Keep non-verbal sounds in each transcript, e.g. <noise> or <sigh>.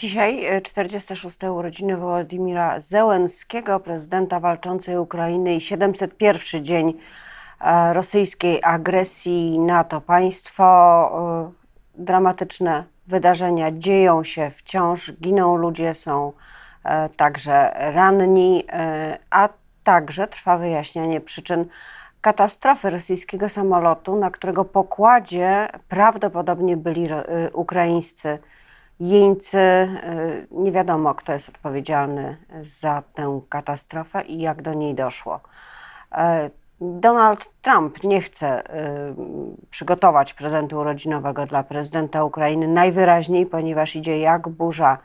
Dzisiaj 46. E, urodziny Wołodymira Zełenskiego, prezydenta walczącej Ukrainy i 701 dzień e, rosyjskiej agresji na to państwo. E, dramatyczne wydarzenia dzieją się wciąż, giną ludzie, są także ranni, a także trwa wyjaśnianie przyczyn katastrofy rosyjskiego samolotu, na którego pokładzie prawdopodobnie byli ukraińscy jeńcy. Y, nie wiadomo, kto jest odpowiedzialny za tę katastrofę i jak do niej doszło. E, Donald Trump nie chce y, przygotować prezentu urodzinowego dla prezydenta Ukrainy najwyraźniej, ponieważ idzie jak burza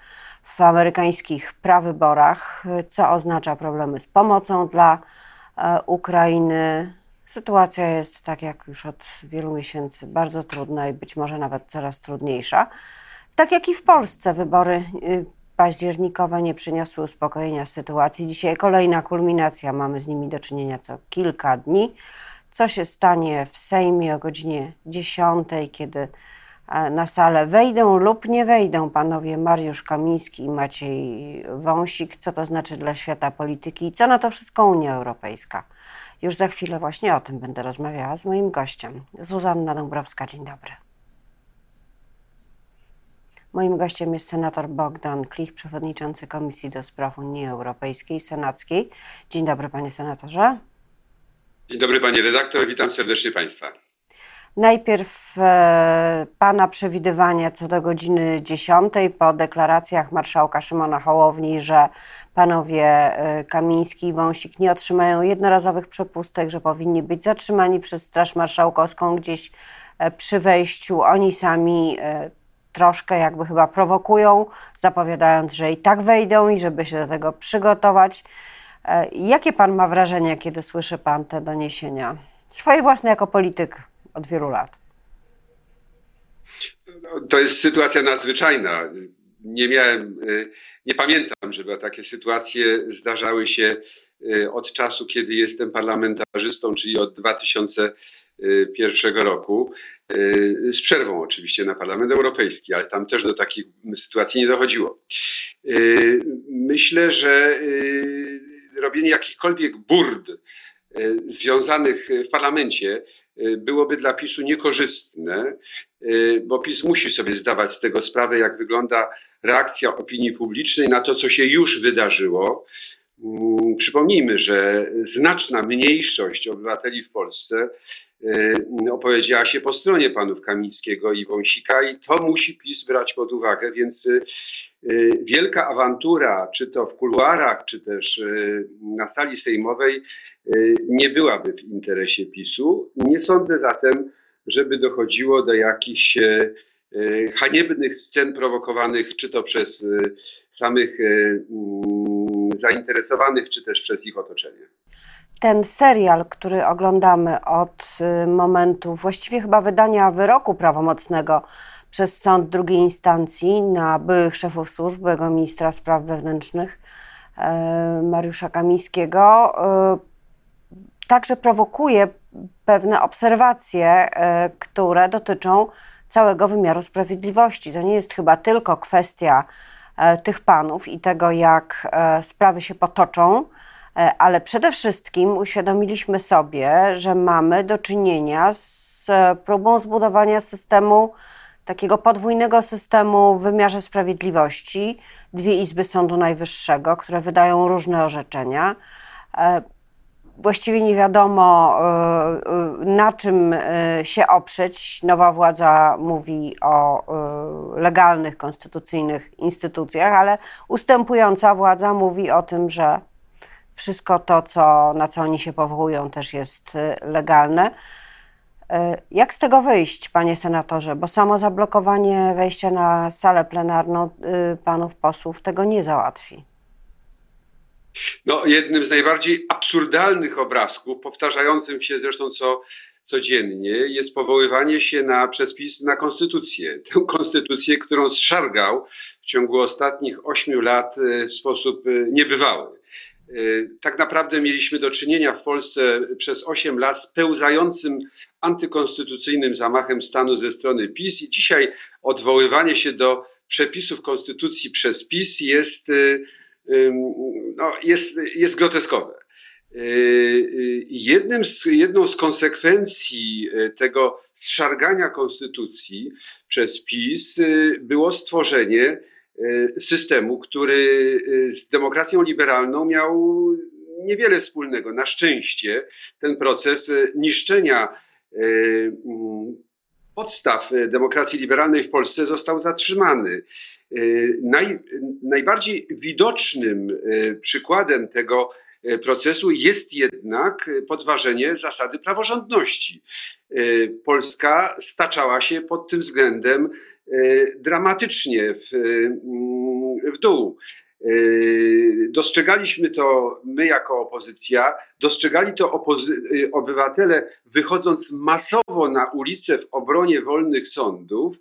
w amerykańskich prawyborach, co oznacza problemy z pomocą dla e, Ukrainy. Sytuacja jest, tak jak już od wielu miesięcy, bardzo trudna i być może nawet coraz trudniejsza. Tak jak i w Polsce wybory y, październikowe nie przyniosły uspokojenia sytuacji. Dzisiaj kolejna kulminacja, mamy z nimi do czynienia co kilka dni. Co się stanie w Sejmie o godzinie 10, kiedy na salę wejdą lub nie wejdą panowie Mariusz Kamiński i Maciej Wąsik, co to znaczy dla świata polityki i co na to wszystko Unia Europejska. Już za chwilę właśnie o tym będę rozmawiała z moim gościem. Zuzanna Dąbrowska, dzień dobry. Moim gościem jest senator Bogdan Klich, przewodniczący Komisji do Spraw Unii Europejskiej, senackiej. Dzień dobry, panie senatorze. Dzień dobry, panie redaktor, witam serdecznie państwa. Najpierw e, Pana przewidywania co do godziny 10 po deklaracjach marszałka Szymona Hołowni, że panowie e, Kamiński i Wąsik nie otrzymają jednorazowych przepustek, że powinni być zatrzymani przez Straż Marszałkowską gdzieś e, przy wejściu. Oni sami e, troszkę jakby chyba prowokują, zapowiadając, że i tak wejdą i żeby się do tego przygotować. E, jakie pan ma wrażenie, kiedy słyszy pan te doniesienia? Swoje własne jako polityk od wielu lat. To jest sytuacja nadzwyczajna. Nie miałem, e, nie pamiętam, żeby takie sytuacje zdarzały się od czasu, kiedy jestem parlamentarzystą, czyli od 2001 roku. Y, z przerwą oczywiście na Parlament Europejski, ale tam też do takich sytuacji nie dochodziło. Y, myślę, że y, robienie jakichkolwiek burd związanych w parlamencie byłoby dla PiSu niekorzystne, bo PiS musi sobie zdawać z tego sprawę, jak wygląda reakcja opinii publicznej na to, co się już wydarzyło. Mm, przypomnijmy, że znaczna mniejszość obywateli w Polsce Y, opowiedziała się po stronie panów Kamińskiego i Wąsika i to musi PiS brać pod uwagę, więc y, y, wielka awantura, czy to w kuluarach, czy też na sali sejmowej nie byłaby w interesie PiSu. Nie sądzę zatem, żeby dochodziło do jakichś haniebnych scen prowokowanych czy to przez samych mm, zainteresowanych, czy też przez ich otoczenie ten serial, który oglądamy od y, momentu właściwie chyba wydania wyroku prawomocnego przez sąd drugiej instancji na byłych szefów służb, byłego ministra spraw wewnętrznych e, Mariusza Kamińskiego, e, także prowokuje pewne obserwacje, które dotyczą całego wymiaru sprawiedliwości. To nie jest chyba tylko kwestia tych panów i tego, jak sprawy się potoczą, E, ale przede wszystkim uświadomiliśmy sobie, że mamy do czynienia z e, próbą zbudowania systemu, takiego podwójnego systemu w wymiarze sprawiedliwości. Dwie izby Sądu Najwyższego, które wydają różne orzeczenia. E, właściwie nie wiadomo, na czym się oprzeć. Nowa władza mówi o legalnych, konstytucyjnych instytucjach, ale ustępująca władza mówi o tym, że wszystko to, co, na co oni się powołują, też jest y, legalne. Jak z tego wyjść, panie senatorze? Bo samo zablokowanie wejścia na salę plenarną panów posłów tego nie załatwi. No, jednym z najbardziej absurdalnych obrazków, powtarzającym się zresztą co codziennie, jest powoływanie się na przespis na konstytucję. Tę konstytucję, którą zszargał w ciągu ostatnich ośmiu lat w sposób niebywały. Y, tak naprawdę mieliśmy do czynienia w Polsce przez 8 lat z pełzającym antykonstytucyjnym zamachem stanu ze strony PiS i dzisiaj odwoływanie się do przepisów konstytucji przez PiS jest, no, jest, jest groteskowe. Jednym z, jedną z konsekwencji tego zszargania konstytucji przez PiS było stworzenie systemu, który z demokracją liberalną miał niewiele wspólnego. Na szczęście ten proces niszczenia podstaw demokracji liberalnej w Polsce został zatrzymany. Naj, najbardziej widocznym przykładem tego procesu jest jednak podważenie zasady praworządności. Polska staczała się pod tym względem dramatycznie w, w dół. Dostrzegaliśmy to my jako opozycja, dostrzegali to opozy- obywatele wychodząc masowo na ulicę w obronie wolnych sądów,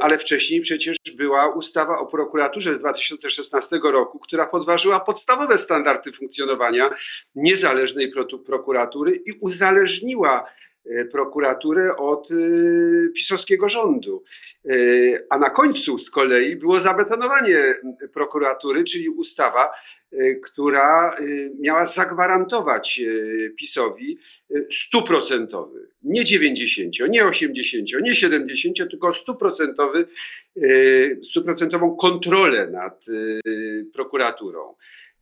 ale wcześniej przecież była ustawa o prokuraturze z 2016 roku, która podważyła podstawowe standardy funkcjonowania niezależnej prokuratury i uzależniła prokuraturę od e, pisowskiego rządu. E, a na końcu z kolei było zabetonowanie prokuratury, czyli ustawa, która miała zagwarantować PiSowi stuprocentowy, nie 90, nie 80, nie 70, tylko stuprocentowy, stuprocentową kontrolę nad prokuraturą.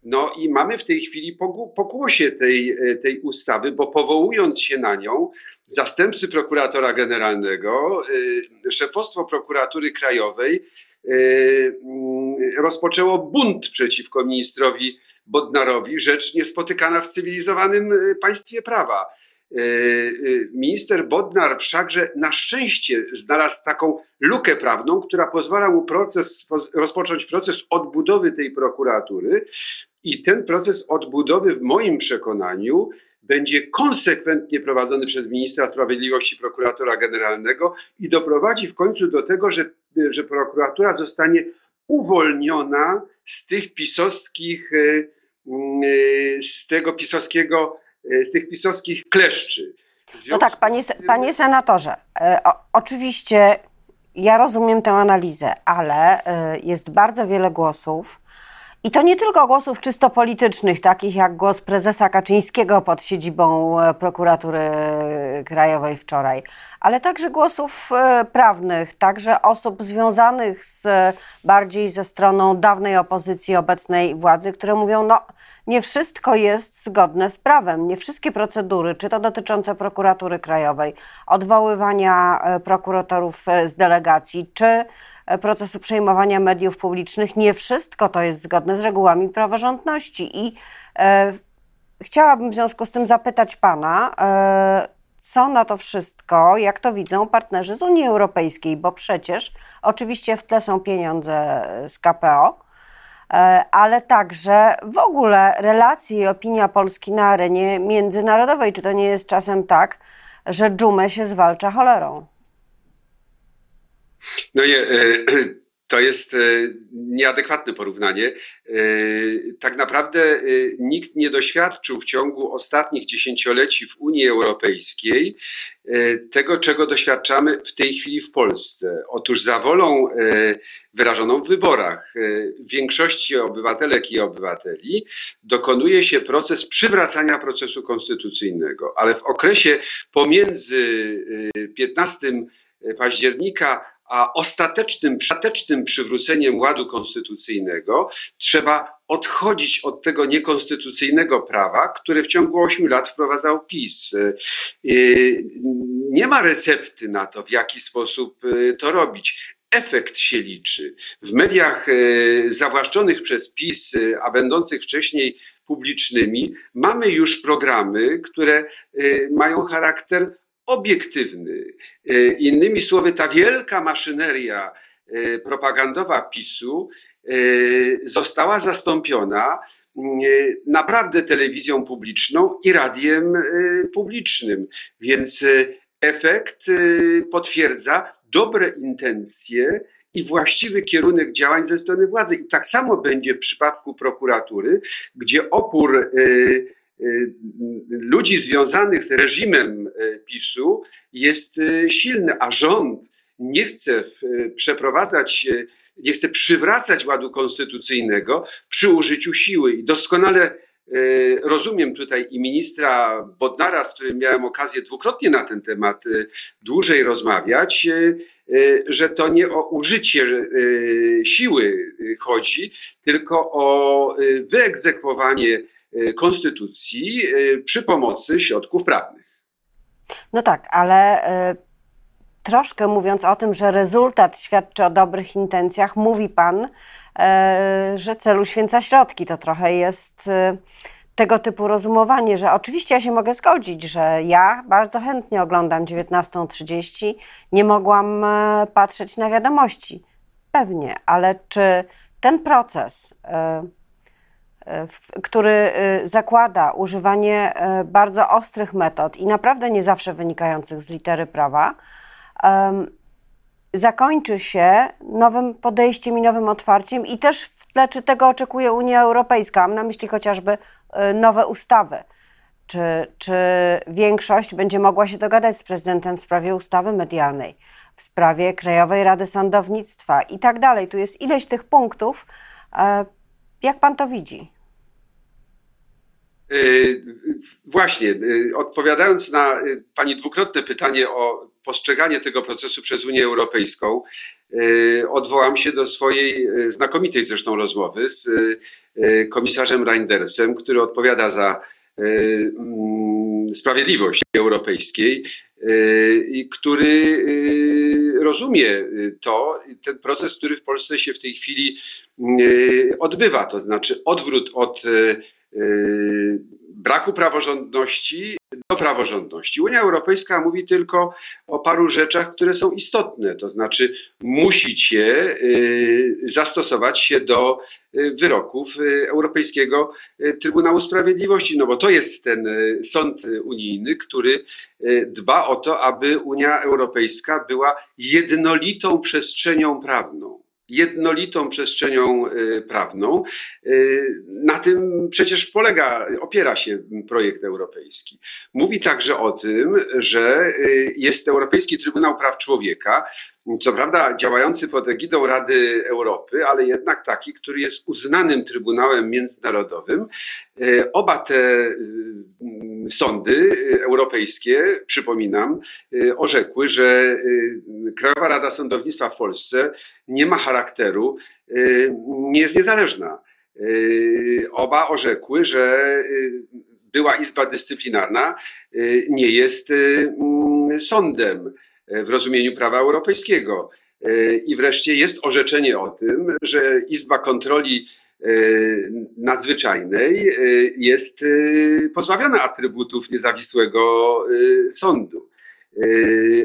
No i mamy w tej chwili pokłosie tej, e, tej ustawy, bo powołując się na nią, zastępcy prokuratora generalnego, e, szefostwo prokuratury krajowej e, mm, rozpoczęło bunt przeciwko ministrowi Bodnarowi, rzecz niespotykana w cywilizowanym państwie prawa. Minister Bodnar wszakże na szczęście znalazł taką lukę prawną, która pozwala mu proces, rozpocząć proces odbudowy tej prokuratury, i ten proces odbudowy, w moim przekonaniu, będzie konsekwentnie prowadzony przez ministra sprawiedliwości, prokuratora generalnego i doprowadzi w końcu do tego, że, że prokuratura zostanie uwolniona z tych pisowskich, e, e, z tego pisowskiego, e, z tych pisowskich kleszczy. No tak, panie, panie senatorze, o, oczywiście ja rozumiem tę analizę, ale jest bardzo wiele głosów, i to nie tylko głosów czysto politycznych, takich jak głos prezesa Kaczyńskiego pod siedzibą e, prokuratury krajowej wczoraj, ale także głosów e, prawnych, także osób związanych z, bardziej ze stroną dawnej opozycji, obecnej władzy, które mówią, no nie wszystko jest zgodne z prawem, nie wszystkie procedury, czy to dotyczące prokuratury krajowej, odwoływania e, prokuratorów z delegacji, czy procesu przejmowania mediów publicznych. Nie wszystko to jest zgodne z regułami praworządności i e, chciałabym w związku z tym zapytać Pana, e, co na to wszystko, jak to widzą partnerzy z Unii Europejskiej, bo przecież oczywiście w tle są pieniądze z KPO, e, ale także w ogóle relacje i opinia Polski na arenie międzynarodowej. Czy to nie jest czasem tak, że dżumę się zwalcza cholerą? No nie, e, <clears throat> to jest e, nieadekwatne porównanie. E, tak naprawdę nikt nie doświadczył w ciągu ostatnich dziesięcioleci w Unii Europejskiej tego, czego doświadczamy w tej chwili w Polsce. Otóż za wolą wyrażoną w wyborach większości obywatelek i obywateli dokonuje się proces przywracania procesu konstytucyjnego, ale w okresie pomiędzy 15 października a ostatecznym, ostatecznym przywróceniem ładu konstytucyjnego trzeba odchodzić od tego niekonstytucyjnego prawa, które w ciągu ośmiu lat wprowadzał PiS. Y, nie ma recepty na to, w jaki sposób y, to robić. Efekt się liczy. W mediach y, zawłaszczonych przez PiS, a będących wcześniej publicznymi, mamy już programy, które mają charakter obiektywny. E, innymi słowy, ta wielka maszyneria e, propagandowa PiSu e, została zastąpiona naprawdę telewizją publiczną i radiem publicznym. Więc efekt potwierdza dobre intencje i właściwy kierunek działań ze strony władzy. I tak samo będzie w przypadku prokuratury, gdzie opór ludzi związanych z reżimem y, PiSu jest y, silny, a rząd nie chce przeprowadzać, nie chce przywracać ładu konstytucyjnego przy użyciu siły. I doskonale rozumiem tutaj i ministra Bodnara, z którym miałem okazję dwukrotnie na ten temat dłużej rozmawiać, że to nie o użycie siły chodzi, tylko o wyegzekwowanie konstytucji przy pomocy środków prawnych. No tak, ale y, troszkę mówiąc o tym, że rezultat świadczy o dobrych intencjach, mówi Pan, y, że celu święca środki. To trochę jest y, tego typu rozumowanie, że oczywiście ja się mogę zgodzić, że ja bardzo chętnie oglądam 19.30, nie mogłam patrzeć na wiadomości. Pewnie, ale czy ten proces który y, zakłada używanie y, bardzo ostrych metod i naprawdę nie zawsze wynikających z litery prawa, zakończy się nowym podejściem i nowym otwarciem i też w tle, czy tego oczekuje Unia Europejska. Mam na myśli chociażby y, nowe ustawy. Czy, czy większość będzie mogła się dogadać z prezydentem w sprawie ustawy medialnej, w sprawie Krajowej Rady Sądownictwa i tak dalej. Tu jest ileś tych punktów. E, jak pan to widzi? Y, właśnie, y, odpowiadając na y, Pani dwukrotne pytanie o postrzeganie tego procesu przez Unię Europejską, odwołam się do swojej znakomitej zresztą rozmowy z komisarzem Reindersem, który odpowiada za mm, sprawiedliwość europejskiej i który rozumie to, ten proces, który w Polsce się w tej chwili odbywa, to znaczy odwrót od braku praworządności do praworządności. Unia Europejska mówi tylko o paru rzeczach, które są istotne, to znaczy musicie yy, zastosować się do yy, wyroków Europejskiego Trybunału Sprawiedliwości, no bo to jest ten sąd unijny, który dba o to, aby Unia Europejska była jednolitą przestrzenią prawną jednolitą przestrzenią y, prawną. Y, na tym przecież polega, opiera się projekt europejski. Mówi także o tym, że y, jest Europejski Trybunał Praw Człowieka, co prawda działający pod egidą Rady Europy, ale jednak taki, który jest uznanym Trybunałem Międzynarodowym. Oba te sądy europejskie, przypominam, orzekły, że Krajowa Rada Sądownictwa w Polsce nie ma charakteru, nie jest niezależna. Oba orzekły, że była Izba Dyscyplinarna nie jest sądem w rozumieniu prawa europejskiego. I wreszcie jest orzeczenie o tym, że Izba Kontroli nadzwyczajnej e, jest e, pozbawiona atrybutów niezawisłego sądu.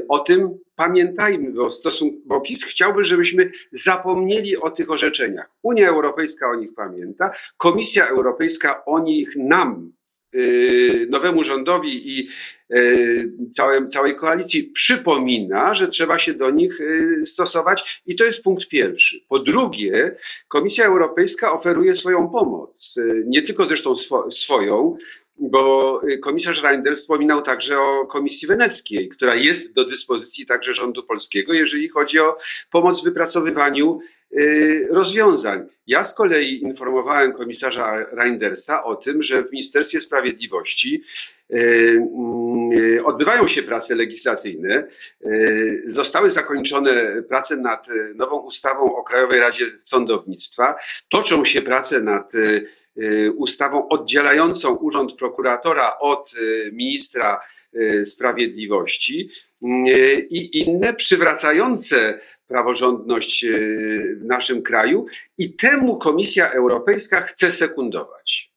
O tym pamiętajmy, bo, stosunku, bo PiS chciałby, żebyśmy zapomnieli o tych orzeczeniach. Unia Europejska o nich pamięta, Komisja Europejska o nich nam nowemu rządowi i y, całej, całej koalicji przypomina, że trzeba się do nich y, stosować i to jest punkt pierwszy. Po drugie, Komisja Europejska oferuje swoją pomoc, nie tylko zresztą swo, swoją, bo komisarz Reinders wspominał także o Komisji Weneckiej, która jest do dyspozycji także rządu polskiego, jeżeli chodzi o pomoc w wypracowywaniu Y, rozwiązań. Ja z kolei informowałem komisarza Reindersa o tym, że w Ministerstwie Sprawiedliwości y, y, odbywają się prace legislacyjne. Zostały zakończone prace nad nową ustawą o Krajowej Radzie Sądownictwa. Toczą się prace nad ustawą oddzielającą urząd prokuratora od ministra sprawiedliwości i inne przywracające praworządność w naszym kraju i temu Komisja Europejska chce sekundować.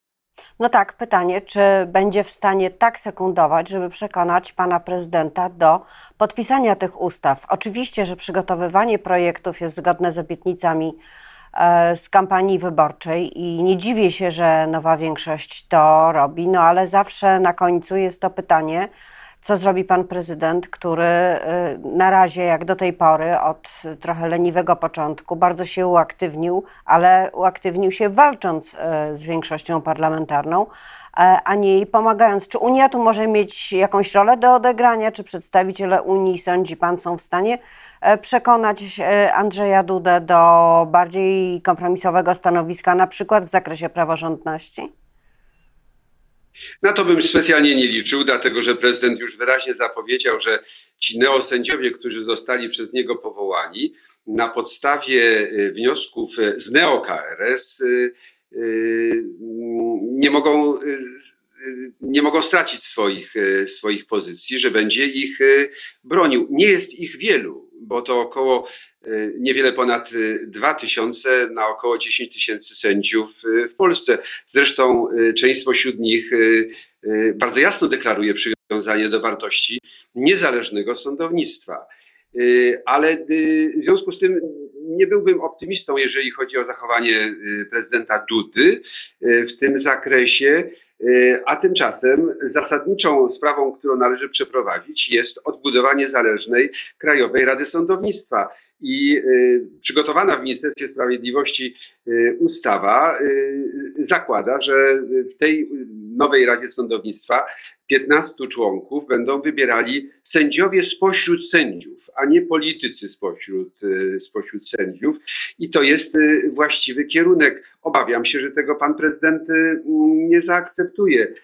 No tak, pytanie, czy będzie w stanie tak sekundować, żeby przekonać pana prezydenta do podpisania tych ustaw? Oczywiście, że przygotowywanie projektów jest zgodne z obietnicami z kampanii wyborczej i nie dziwię się, że nowa większość to robi, no ale zawsze na końcu jest to pytanie, co zrobi pan prezydent, który na razie, jak do tej pory, od trochę leniwego początku, bardzo się uaktywnił, ale uaktywnił się walcząc z większością parlamentarną, a nie jej pomagając. Czy Unia tu może mieć jakąś rolę do odegrania? Czy przedstawiciele Unii, sądzi pan, są w stanie przekonać Andrzeja Dudę do bardziej kompromisowego stanowiska, na przykład w zakresie praworządności? Na to bym specjalnie nie liczył, dlatego że prezydent już wyraźnie zapowiedział, że ci neosędziowie, którzy zostali przez niego powołani, na podstawie y, wniosków z neo-KRS y, y, nie mogą, nie mogą stracić swoich, swoich pozycji, że będzie ich bronił. Nie jest ich wielu, bo to około niewiele ponad 2 tysiące na około 10 tysięcy sędziów w Polsce. Zresztą część spośród nich bardzo jasno deklaruje przywiązanie do wartości niezależnego sądownictwa. Ale w związku z tym nie byłbym optymistą, jeżeli chodzi o zachowanie prezydenta Dudy w tym zakresie. A tymczasem zasadniczą sprawą, którą należy przeprowadzić, jest odbudowanie zależnej Krajowej Rady Sądownictwa. I y, przygotowana w Ministerstwie Sprawiedliwości y, ustawa y, zakłada, że w tej nowej Radzie Sądownictwa 15 członków będą wybierali sędziowie spośród sędziów, a nie politycy spośród, spośród sędziów. I to jest właściwy kierunek. Obawiam się, że tego pan prezydent nie zaakceptuje.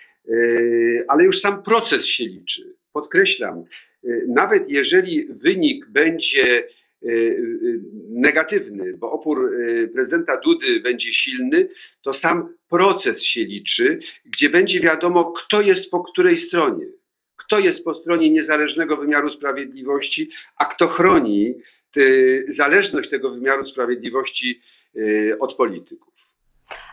Ale już sam proces się liczy. Podkreślam, nawet jeżeli wynik będzie Y, y, negatywny, bo opór y, prezydenta Dudy będzie silny, to sam proces się liczy, gdzie będzie wiadomo, kto jest po której stronie. Kto jest po stronie niezależnego wymiaru sprawiedliwości, a kto chroni zależność tego wymiaru sprawiedliwości od polityków.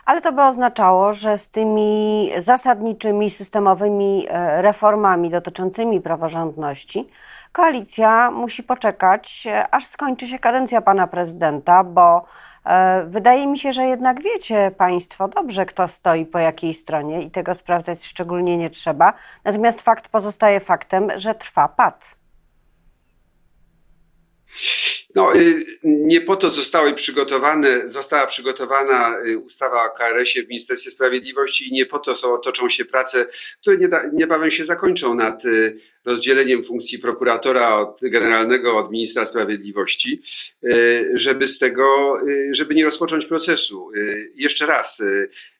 Ale to by oznaczało, że z tymi zasadniczymi, systemowymi e, reformami dotyczącymi praworządności koalicja musi poczekać, e, aż skończy się kadencja pana prezydenta, bo e, wydaje mi się, że jednak wiecie Państwo dobrze, kto stoi po jakiej stronie i tego sprawdzać szczególnie nie trzeba. Natomiast fakt pozostaje faktem, że trwa pad. No, y, nie po to zostały przygotowane, została przygotowana y, ustawa o KRS-ie w Ministerstwie Sprawiedliwości i nie po to są, toczą się prace, które niebawem się zakończą nad y, rozdzieleniem funkcji prokuratora od generalnego od ministra sprawiedliwości, żeby z tego, żeby nie rozpocząć procesu. Jeszcze raz,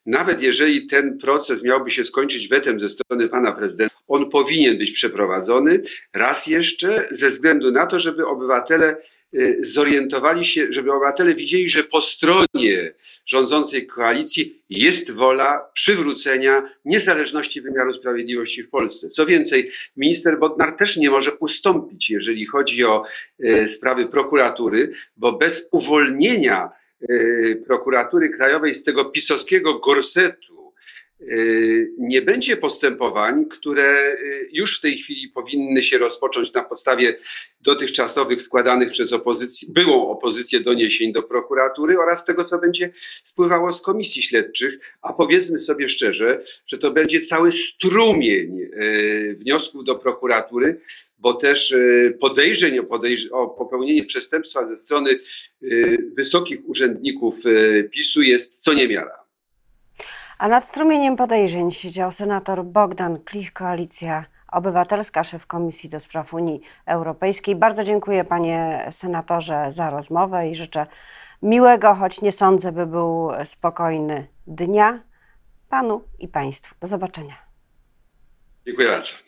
nawet jeżeli ten proces miałby się skończyć wetem ze strony pana prezydenta, on powinien być przeprowadzony raz jeszcze ze względu na to, żeby obywatele Y, zorientowali się, żeby obywatele widzieli, że po stronie rządzącej koalicji jest wola przywrócenia niezależności wymiaru sprawiedliwości w Polsce. Co więcej, minister Bodnar też nie może ustąpić, jeżeli chodzi o y, sprawy prokuratury, bo bez uwolnienia prokuratury krajowej z tego pisowskiego gorsetu, Y, nie będzie postępowań, które y, już w tej chwili powinny się rozpocząć na podstawie dotychczasowych składanych przez opozycję, byłą opozycję doniesień do prokuratury oraz tego, co będzie spływało z komisji śledczych, a powiedzmy sobie szczerze, że to będzie cały strumień y, wniosków do prokuratury, bo też podejrzeń o, podejrz o popełnienie przestępstwa ze strony wysokich urzędników PiSu jest co niemiara. A nad strumieniem podejrzeń siedział senator Bogdan Klich, Koalicja Obywatelska, szef Komisji do Spraw Unii Europejskiej. Bardzo dziękuję panie senatorze za rozmowę i życzę miłego, choć nie sądzę, by był spokojny dnia panu i państwu. Do zobaczenia. Dziękuję bardzo.